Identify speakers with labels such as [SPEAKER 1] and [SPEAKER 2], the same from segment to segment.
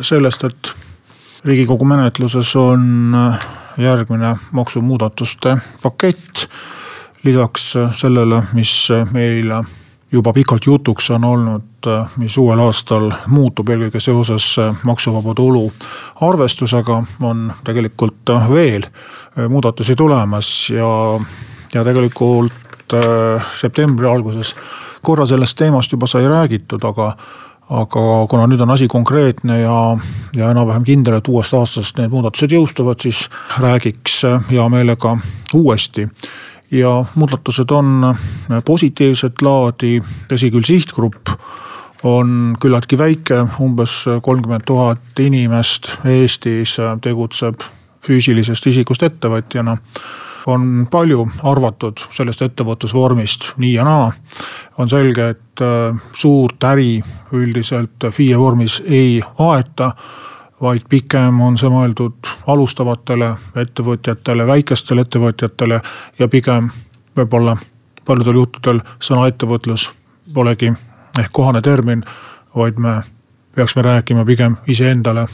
[SPEAKER 1] sellest, et riigikogu menetluses on äh, järgmine maksumuudatuste pakett. lisaks äh, sellele, mis meil juba pikalt jutuks on olnud, mis uuel aastal muutub eelkõige seoses maksuvaba tulu arvestusega, on tegelikult veel muudatusi tulemas ja, ja tegelikult septembri alguses korra sellest teemast juba sai räägitud, aga aga kuna nüüd on asi konkreetne ja, ja enam-vähem kindel, et uuest aastast need muudatused jõustuvad, siis räägiks hea meelega uuesti. ja muudatused on positiivset laadi, tõsi küll, sihtgrupp on küllaltki väike, umbes kolmkümmend tuhat inimest Eestis tegutseb füüsilisest isikust ettevõtjana on palju arvatud sellest ettevõtlusvormist nii ja naa. on selge, et äh, suurt äri üldiselt FIE vormis ei aeta vaid pigem on see mõeldud alustavatele ettevõtjatele, väikestele ettevõtjatele ja pigem võib-olla paljudel juhtudel sõna ettevõtlus polegi ehk kohane termin, vaid me peaksime rääkima pigem iseendale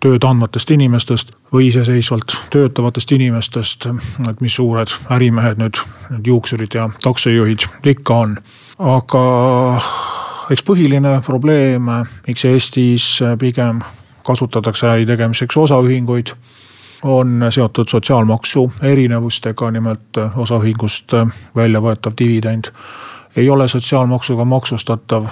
[SPEAKER 1] tööd andvatest inimestest või iseseisvalt töötavatest inimestest. et mis suured ärimehed nüüd, need juuksurid ja taksojuhid ikka on. aga eks põhiline probleem, miks Eestis pigem kasutatakse äri tegemiseks osaühinguid on seotud sotsiaalmaksu erinevustega, nimelt osaühingust välja võetav dividend ei ole sotsiaalmaksuga maksustatav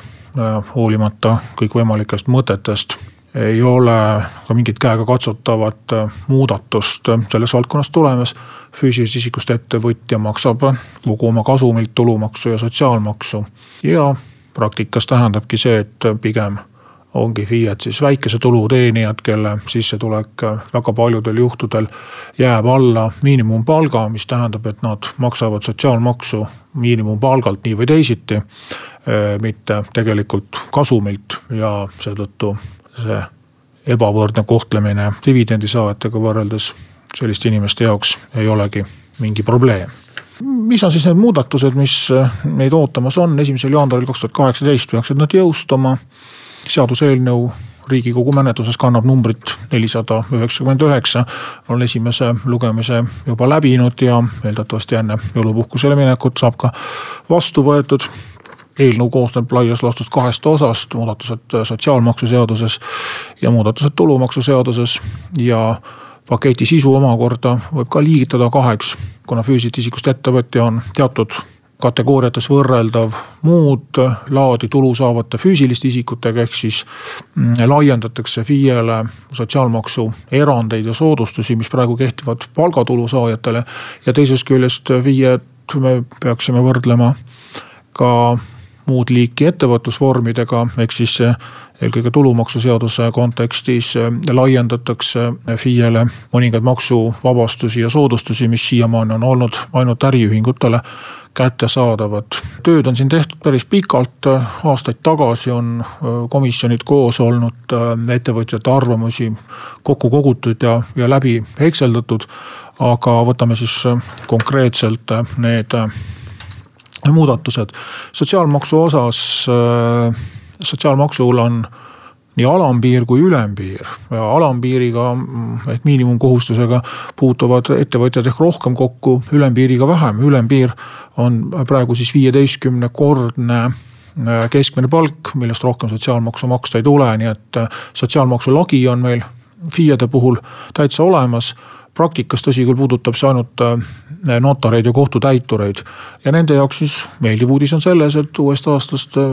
[SPEAKER 1] hoolimata kõikvõimalikest mõtetest ei ole ka mingit käegakatsutavat äh, muudatust äh, selles valdkonnas tulemas. füüsilisest isikust ettevõtja maksab kogu oma kasumilt tulumaksu ja sotsiaalmaksu ja praktikas tähendabki see, et pigem ongi FIE-d siis väikese tulu teenijad, kelle sissetulek väga paljudel juhtudel jääb alla miinimumpalga, mis tähendab, et nad maksavad sotsiaalmaksu miinimumpalgalt nii või teisiti. Äh, mitte tegelikult kasumilt ja seetõttu see ebavõrdne kohtlemine dividendisaajatega võrreldes selliste inimeste jaoks ei olegi mingi probleem. mis on siis need muudatused, mis meid ootamas on, esimesel jaanuaril kaks tuhat kaheksateist peaksid nad jõustuma. seaduseelnõu riigikogu menetluses kannab numbrit nelisada üheksakümmend üheksa, on esimese lugemise juba läbinud ja eeldatavasti enne jõulupuhkusele minekut saab ka vastu võetud eelnõu koosneb laias laastus kahest osast, muudatused sotsiaalmaksuseaduses ja muudatused tulumaksuseaduses ja paketi sisu omakorda võib ka liigitada kaheks, kuna füüsilisest isikust ettevõtja on teatud kategooriates võrreldav muud laadi tulu saavate füüsiliste isikutega, ehk siis mm, laiendatakse FIE-le sotsiaalmaksu erandeid ja soodustusi, mis praegu kehtivad palgatulu saajatele. ja teisest küljest FIE-d me peaksime võrdlema ka muud liiki ettevõtlusvormidega, ehk siis eelkõige tulumaksuseaduse kontekstis eh, laiendatakse FIE-le mõningaid maksuvabastusi ja soodustusi, mis siiamaani on olnud ainult äriühingutele kättesaadavad. tööd on siin tehtud päris pikalt, aastaid tagasi on eh, komisjonid koos olnud, eh, ettevõtjate arvamusi kokku kogutud ja, ja läbi hekseldatud. aga võtame siis konkreetselt need muudatused. sotsiaalmaksu osas, äh, sotsiaalmaksul on nii alampiir kui ülempiir alampiiriga ehk miinimumkohustusega puutuvad ettevõtjad ehk rohkem kokku, ülempiiriga vähem. ülempiir on praegu siis viieteistkümnekordne äh, keskmine palk, millest rohkem sotsiaalmaksu maksta ei tule, nii et äh, sotsiaalmaksu lagi on meil FIE-de puhul täitsa olemas praktikas, tõsi küll, puudutab see ainult äh, notareid ja kohtutäitureid. ja nende jaoks siis meeldiv uudis on selles, et uuest aastast äh,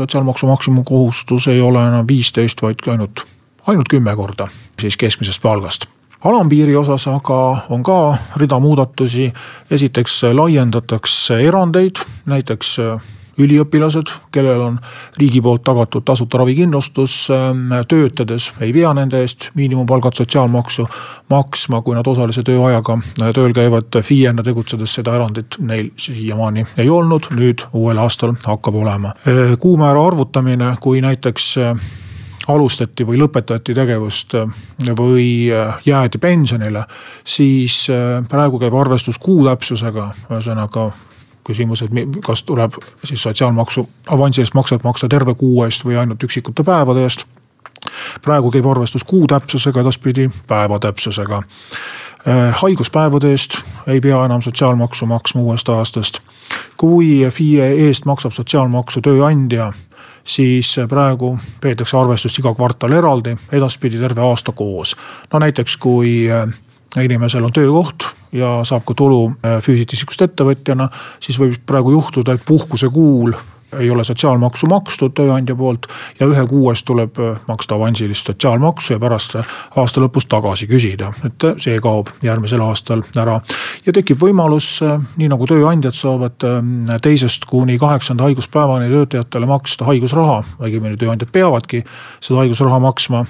[SPEAKER 1] sotsiaalmaksu maksimumkohustus ei ole enam viisteist, vaid ainult, ainult kümme korda siis keskmisest palgast alampiiri osas aga on ka rida muudatusi. esiteks laiendatakse erandeid, näiteks äh, üliõpilased, kellel on riigi poolt tagatud tasuta ravikindlustus, ähm, töötades ei pea nende eest miinimumpalgalt sotsiaalmaksu maksma, kui nad osalise tööajaga äh, tööl käivad. FIE-na tegutsedes seda erandit neil siiamaani ei olnud, nüüd uuel aastal hakkab olema. Äh, kuumäära arvutamine, kui näiteks äh, alustati või lõpetati tegevust või jäädi pensionile, siis praegu käib arvestus kuu täpsusega, ühesõnaga küsimus, et kas tuleb siis sotsiaalmaksu avansilist makset maksta terve kuu eest või ainult üksikute päevade eest. praegu käib arvestus kuu täpsusega, edaspidi päeva täpsusega. Äh, haiguspäevade eest ei pea enam sotsiaalmaksu maksma uuest aastast. kui FIE eest maksab sotsiaalmaksu tööandja siis praegu peetakse arvestust iga kvartal eraldi, edaspidi terve aasta koos. no näiteks, kui äh, inimesel on töökoht ja saab ka tulu äh, füüsilisest isikust ettevõtjana, siis võib praegu juhtuda, et puhkusekuul ei ole sotsiaalmaksu makstud tööandja poolt ja ühe kuu eest tuleb äh, maksta avansilist sotsiaalmaksu ja pärast aasta lõpus tagasi küsida. et see kaob järgmisel aastal ära ja tekib võimalus, äh, nii nagu tööandjad saavad teisest kuni kaheksanda haiguspäevani töötajatele maksta haigusraha, õigemini tööandjad peavadki seda haigusraha maksma,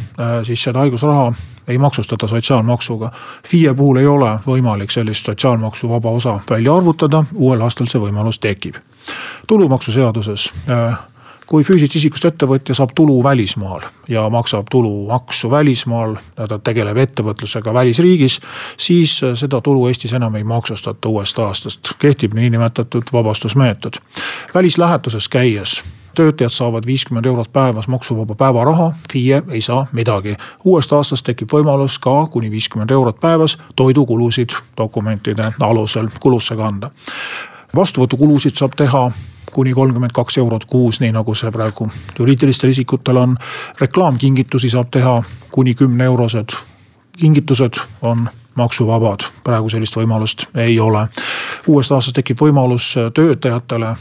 [SPEAKER 1] siis seda haigusraha ei maksustata sotsiaalmaksuga. FIE puhul ei ole võimalik sellist sotsiaalmaksuvaba osa välja arvutada, uuel aastal see võimalus tekib. Tulumaksuseaduses äh, kui füüsilisest isikust ettevõtja saab tulu välismaal ja maksab tulumaksu välismaal ta tegeleb ettevõtlusega välisriigis, siis seda tulu Eestis enam ei maksustata uuest aastast. kehtib niinimetatud vabastusmeetod. välislähetuses käies töötajad saavad viiskümmend eurot päevas maksuvaba päevaraha, FIE ei saa midagi. uuest aastast tekib võimalus ka kuni viiskümmend eurot päevas toidukulusid dokumentide alusel kulusse kanda. Vastuvõtukulusid saab teha kuni kolmkümmend kaks eurot kuus, nii nagu see praegu juriidilistel isikutel on. reklaamkingitusi saab teha kuni kümne eurosed. kingitused on maksuvabad, praegu sellist võimalust ei ole. uuest aastast tekib võimalus töötajatele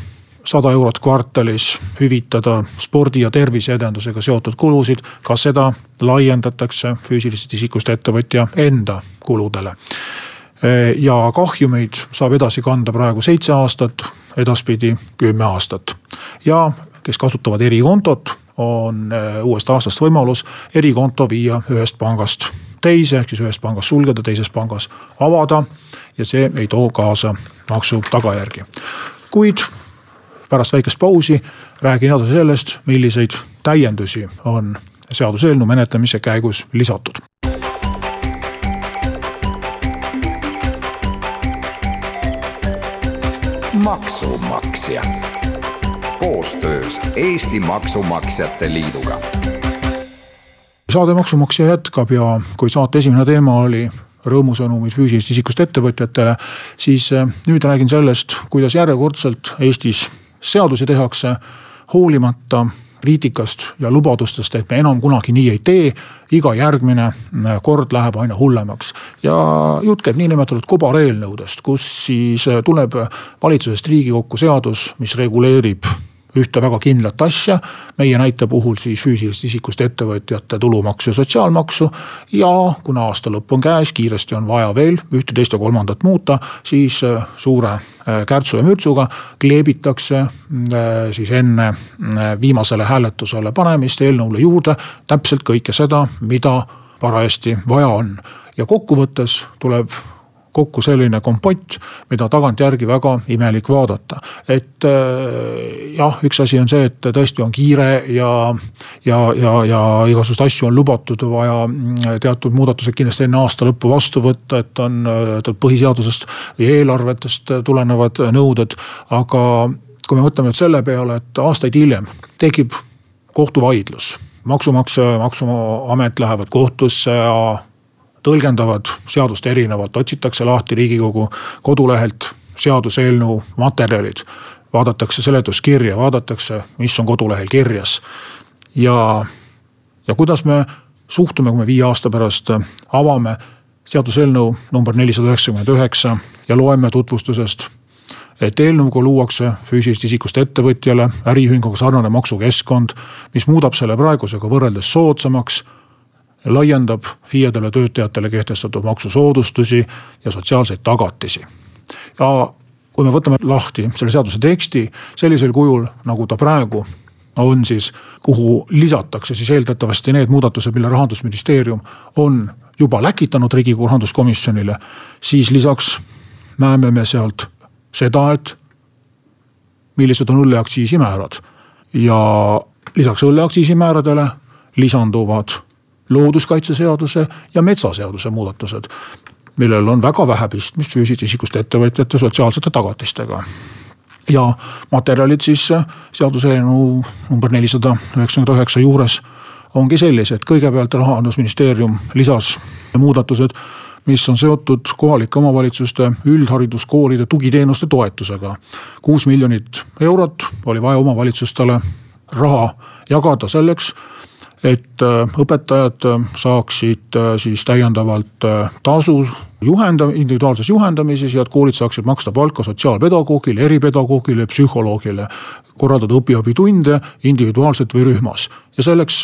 [SPEAKER 1] sada eurot kvartalis hüvitada spordi ja terviseedendusega seotud kulusid. ka seda laiendatakse füüsilisest isikust ettevõtja enda kuludele. Ja kahjumeid saab edasi kanda praegu seitse aastat, edaspidi kümme aastat. ja kes kasutavad erikontot, on eh, uuest aastast võimalus erikonto viia ühest pangast teise, ehk siis ühest pangast sulgeda, teises pangas avada ja see ei too kaasa maksu tagajärgi. kuid pärast väikest pausi räägin edasi sellest, milliseid täiendusi on seaduseelnõu menetlemise käigus lisatud.
[SPEAKER 2] Maksumaksja koostöös Eesti Maksumaksjate Liiduga.
[SPEAKER 1] saade Maksumaksja jätkab ja kui saate esimene teema oli rõõmusõnumid füüsilisest isikust ettevõtjatele, siis eh, nüüd räägin sellest, kuidas järjekordselt Eestis seadusi tehakse hoolimata kriitikast ja lubadustest, et me enam kunagi nii ei tee. iga järgmine äh, kord läheb aina hullemaks ja jutt käib niinimetatud kobareelnõudest, kus siis äh, tuleb valitsusest riigikokku seadus, mis reguleerib ühte väga kindlat asja. meie näite puhul siis füüsilisest isikust ettevõtjate tulumaksu ja sotsiaalmaksu. ja kuna aasta lõpp on käes, kiiresti on vaja veel ühte, teist ja kolmandat muuta, siis äh, suure äh, kärtsu ja mürtsuga kleebitakse äh, siis enne viimasele hääletusele panemist eelnõule juurde täpselt kõike seda, mida parajasti vaja on. ja kokkuvõttes tuleb kokku selline kompott, mida tagantjärgi väga imelik vaadata. et äh, jah, üks asi on see, et tõesti on kiire ja, ja, ja, ja igasuguseid asju on lubatud vaja mm, teatud muudatused kindlasti enne aasta lõppu vastu võtta, et on teatud põhiseadusest või eelarvetest tulenevad nõuded. aga kui me mõtleme nüüd selle peale, et aastaid hiljem tekib kohtuvaidlus maksumaksja, maksuamet lähevad kohtusse ja tõlgendavad seadust erinevalt, otsitakse lahti riigikogu kodulehelt seaduseelnõu materjalid. vaadatakse seletuskirja, vaadatakse, mis on kodulehel kirjas. ja, ja kuidas me suhtume, kui me viie aasta pärast avame seaduseelnõu number nelisada üheksakümmend üheksa ja loeme tutvustusest et eelnõuga luuakse füüsilisest isikust ettevõtjale äriühinguga sarnane maksukeskkond, mis muudab selle praegusega võrreldes soodsamaks laiendab FIE-dele töötajatele kehtestatud maksusoodustusi ja sotsiaalseid tagatisi. ja kui me võtame lahti selle seaduse teksti sellisel kujul, nagu ta praegu on siis, kuhu lisatakse siis eeldatavasti need muudatused, mille rahandusministeerium on juba läkitanud riigikogu rahanduskomisjonile. siis lisaks näeme me sealt seda, et millised on õlleaktsiisimäärad ja lisaks õlleaktsiisimääradele lisanduvad looduskaitseseaduse ja metsaseaduse muudatused millel on väga vähe pistmist füüsilisest isikust ettevõtjate sotsiaalsete tagatistega ja materjalid siis äh, seaduseelnõu number nelisada üheksakümmend üheksa juures ongi sellised, kõigepealt rahandusministeerium lisas muudatused, mis on seotud kohalike omavalitsuste üldhariduskoolide tugiteenuste toetusega. kuus miljonit eurot oli vaja omavalitsustele raha jagada selleks et äh, õpetajad äh, saaksid äh, siis täiendavalt tasu juhenda-, individuaalses juhendamises ja et koolid saaksid maksta palka sotsiaalpedagoogile, eripedagoogile, psühholoogile. korraldada õpiabitunde individuaalselt või rühmas ja selleks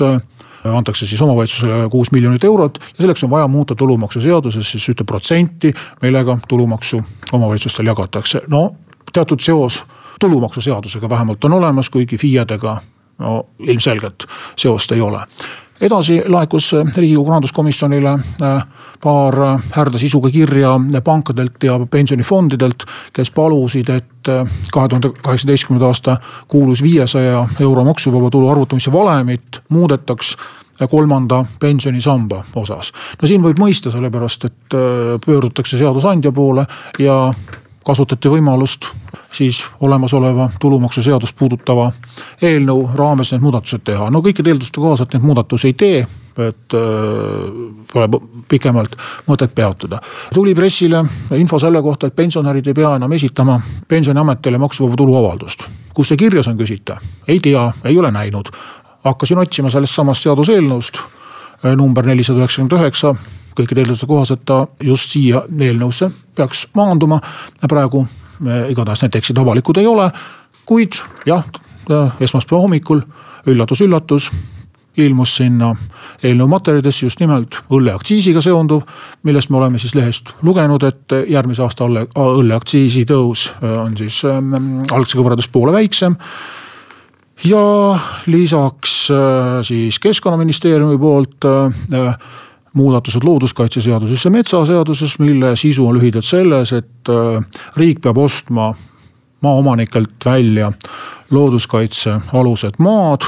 [SPEAKER 1] antakse siis omavalitsusele kuus miljonit eurot ja selleks on vaja muuta tulumaksuseaduses siis ühte protsenti, millega tulumaksu omavalitsustele jagatakse. no teatud seos tulumaksuseadusega vähemalt on olemas, kuigi FIE-dega no ilmselgelt seost ei ole. edasi laekus riigikogu rahanduskomisjonile äh, paar härda sisuga kirja pankadelt ja pensionifondidelt, kes palusid, et äh, kahe tuhande kaheksateistkümnenda aasta kuulus viiesaja euro maksuvaba tulu arvutamise valemit muudetaks kolmanda pensionisamba osas. no siin võib mõista, sellepärast et äh, pöördutakse seadusandja poole ja kasutati võimalust siis olemasoleva tulumaksuseadust puudutava eelnõu raames need muudatused teha. no kõikide eelduste kohaselt neid muudatusi ei tee, et äh, pole pikemalt mõtet peatuda. tuli pressile info selle kohta, et pensionärid ei pea enam esitama pensioniametile maksuvaba tulu avaldust. kus see kirjas on, küsite? ei tea, ei ole näinud. hakkasin otsima sellest samast seaduseelnõust äh, number nelisada üheksakümmend üheksa kõikide eelduste kohaselt ta just siia eelnõusse peaks maanduma. praegu igatahes need tekstid avalikud ei ole. kuid jah, esmaspäeva hommikul üllatus-üllatus ilmus sinna eelnõu materjalidesse just nimelt õlleaktsiisiga seonduv, millest me oleme siis lehest lugenud, et järgmise aasta õlleaktsiisi tõus on siis algsega võrreldes poole väiksem ja lisaks siis keskkonnaministeeriumi poolt muudatused looduskaitseseaduses ja metsaseaduses, mille sisu on lühidalt selles, et äh, riik peab ostma maaomanikelt välja looduskaitsealused maad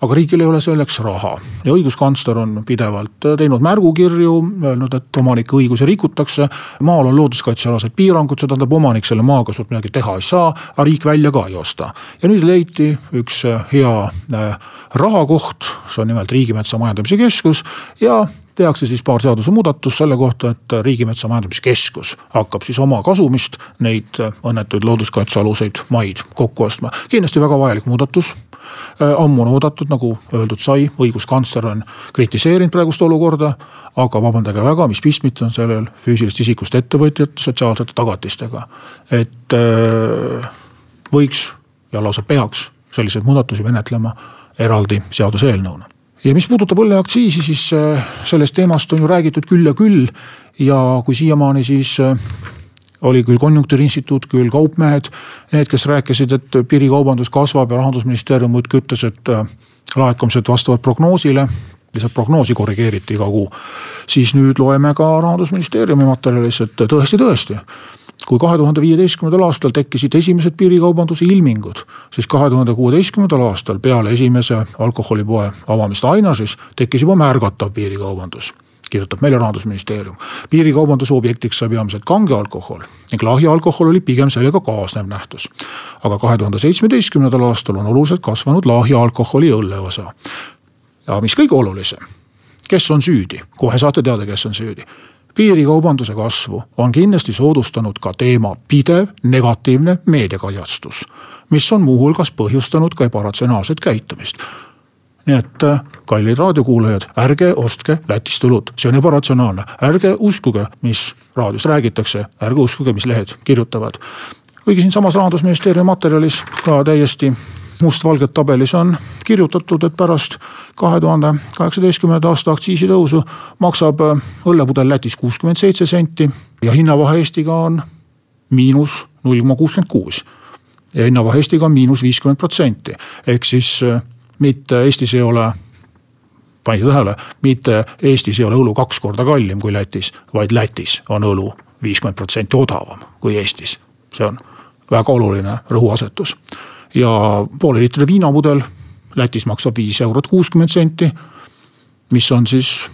[SPEAKER 1] aga riigil ei ole selleks raha ja õiguskantsler on pidevalt teinud märgukirju, öelnud, et omanike õigusi rikutakse. maal on looduskaitsealased piirangud, see tähendab, omanik selle maaga suurt midagi teha ei saa, aga riik välja ka ei osta. ja nüüd leiti üks hea äh, rahakoht, see on nimelt Riigimetsa Majandamise Keskus ja tehakse siis paar seadusemuudatust selle kohta, et Riigimetsa Majandamiskeskus hakkab siis oma kasumist neid õnnetuid looduskaitsealuseid maid kokku ostma. kindlasti väga vajalik muudatus. ammu on oodatud, nagu öeldud sai, õiguskantsler on kritiseerinud praegust olukorda. aga vabandage väga, mis pistmit on sellel füüsilisest isikust ettevõtjate sotsiaalsete tagatistega. et äh, võiks ja lausa peaks selliseid muudatusi menetlema eraldi seaduseelnõuna ja mis puudutab õlleaktsiisi, siis äh, sellest teemast on ju räägitud küll ja küll. ja kui siiamaani siis äh, oli küll konjunktuuriinstituut, küll kaupmehed, need, kes rääkisid, et piirikaubandus kasvab ja rahandusministeerium muudkui ütles, et äh, laekumised vastavad prognoosile lihtsalt prognoosi korrigeeriti iga kuu. siis nüüd loeme ka rahandusministeeriumi materjalis, et tõesti, tõesti kui kahe tuhande viieteistkümnendal aastal tekkisid esimesed piirikaubanduse ilmingud, siis kahe tuhande kuueteistkümnendal aastal peale esimese alkoholipoe avamist Ainažis tekkis juba märgatav piirikaubandus kirjutab meile rahandusministeerium. piirikaubanduse objektiks sai peamiselt kange alkohol ning lahja alkohol oli pigem sellega kaasnev nähtus. aga kahe tuhande seitsmeteistkümnendal aastal on oluliselt kasvanud lahja alkoholi õlle osa. ja mis kõige olulisem, kes on süüdi, kohe saate teada, kes on süüdi piirikaubanduse kasvu on kindlasti soodustanud ka teema pidev negatiivne meediakajastus, mis on muuhulgas põhjustanud ka ebaratsionaalset käitumist. Nii et äh, kallid raadiokuulajad, ärge ostke Lätist õlut, see on ebaratsionaalne, ärge uskuge, mis raadios räägitakse, ärge uskuge, mis lehed kirjutavad. kuigi siinsamas rahandusministeeriumi materjalis ka täiesti mustvalgelt tabelis on kirjutatud, et pärast kahe tuhande kaheksateistkümnenda aasta aktsiisitõusu maksab õllepudel Lätis kuuskümmend seitse senti ja hinnavahe Eestiga on miinus null koma kuuskümmend kuus. ja hinnavahe Eestiga on miinus viiskümmend protsenti, ehk siis äh, mitte Eestis ei ole panite tähele, mitte Eestis ei ole õlu kaks korda kallim kui Lätis, vaid Lätis on õlu viiskümmend protsenti odavam kui Eestis. see on väga oluline rõhuasetus ja poole liitri viinapudel Lätis maksab viis eurot kuuskümmend senti. mis on siis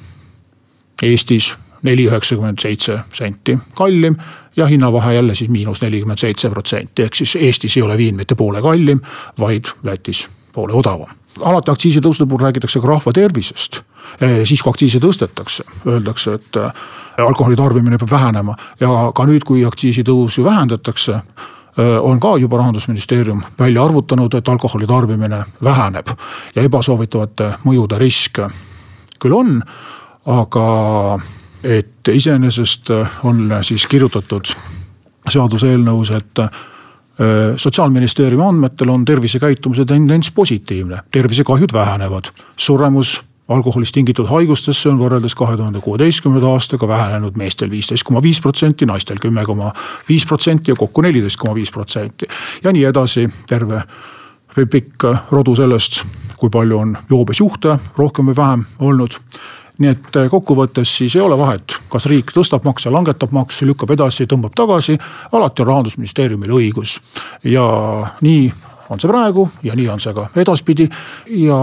[SPEAKER 1] Eestis neli üheksakümmend seitse senti kallim ja hinnavahe jälle siis miinus nelikümmend seitse protsenti, ehk siis Eestis ei ole viin mitte poole kallim, vaid Lätis poole odavam alati aktsiisitõusude puhul räägitakse ka rahva tervisest. Eh, siis kui aktsiise tõstetakse, öeldakse, et eh, alkoholi tarbimine peab vähenema ja ka nüüd, kui aktsiisitõusu vähendatakse on ka juba rahandusministeerium välja arvutanud, et alkoholi tarbimine väheneb ja ebasoovitavate mõjude risk küll on, aga et iseenesest on siis kirjutatud seaduseelnõus, et Äh, sotsiaalministeeriumi andmetel on tervisekäitumise tendents positiivne, tervisekahjud vähenevad, suremus alkoholist tingitud haigustesse on võrreldes kahe tuhande kuueteistkümnenda aastaga vähenenud meestel viisteist koma viis protsenti, naistel kümme koma viis protsenti ja kokku neliteist koma viis protsenti. ja nii edasi, terve pikk rodu sellest, kui palju on joobes juhte rohkem või vähem olnud nii et kokkuvõttes siis ei ole vahet, kas riik tõstab makse, langetab makse, lükkab edasi, tõmbab tagasi. alati on rahandusministeeriumil õigus ja nii on see praegu ja nii on see ka edaspidi. ja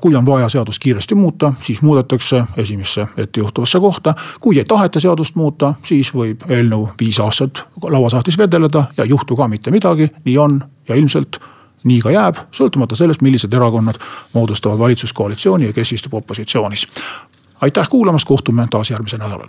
[SPEAKER 1] kui on vaja seadust kiiresti muuta, siis muudetakse esimesse ettejuhtuvasse kohta. kui ei taheta seadust muuta, siis võib eelnõu viis aastat lauasahtlis vedeleda ja ei juhtu ka mitte midagi, nii on ja ilmselt nii ka jääb, sõltumata sellest, millised erakonnad moodustavad valitsuskoalitsiooni ja kes istub opositsioonis aitäh kuulamast, kohtume taas järgmisel nädalal.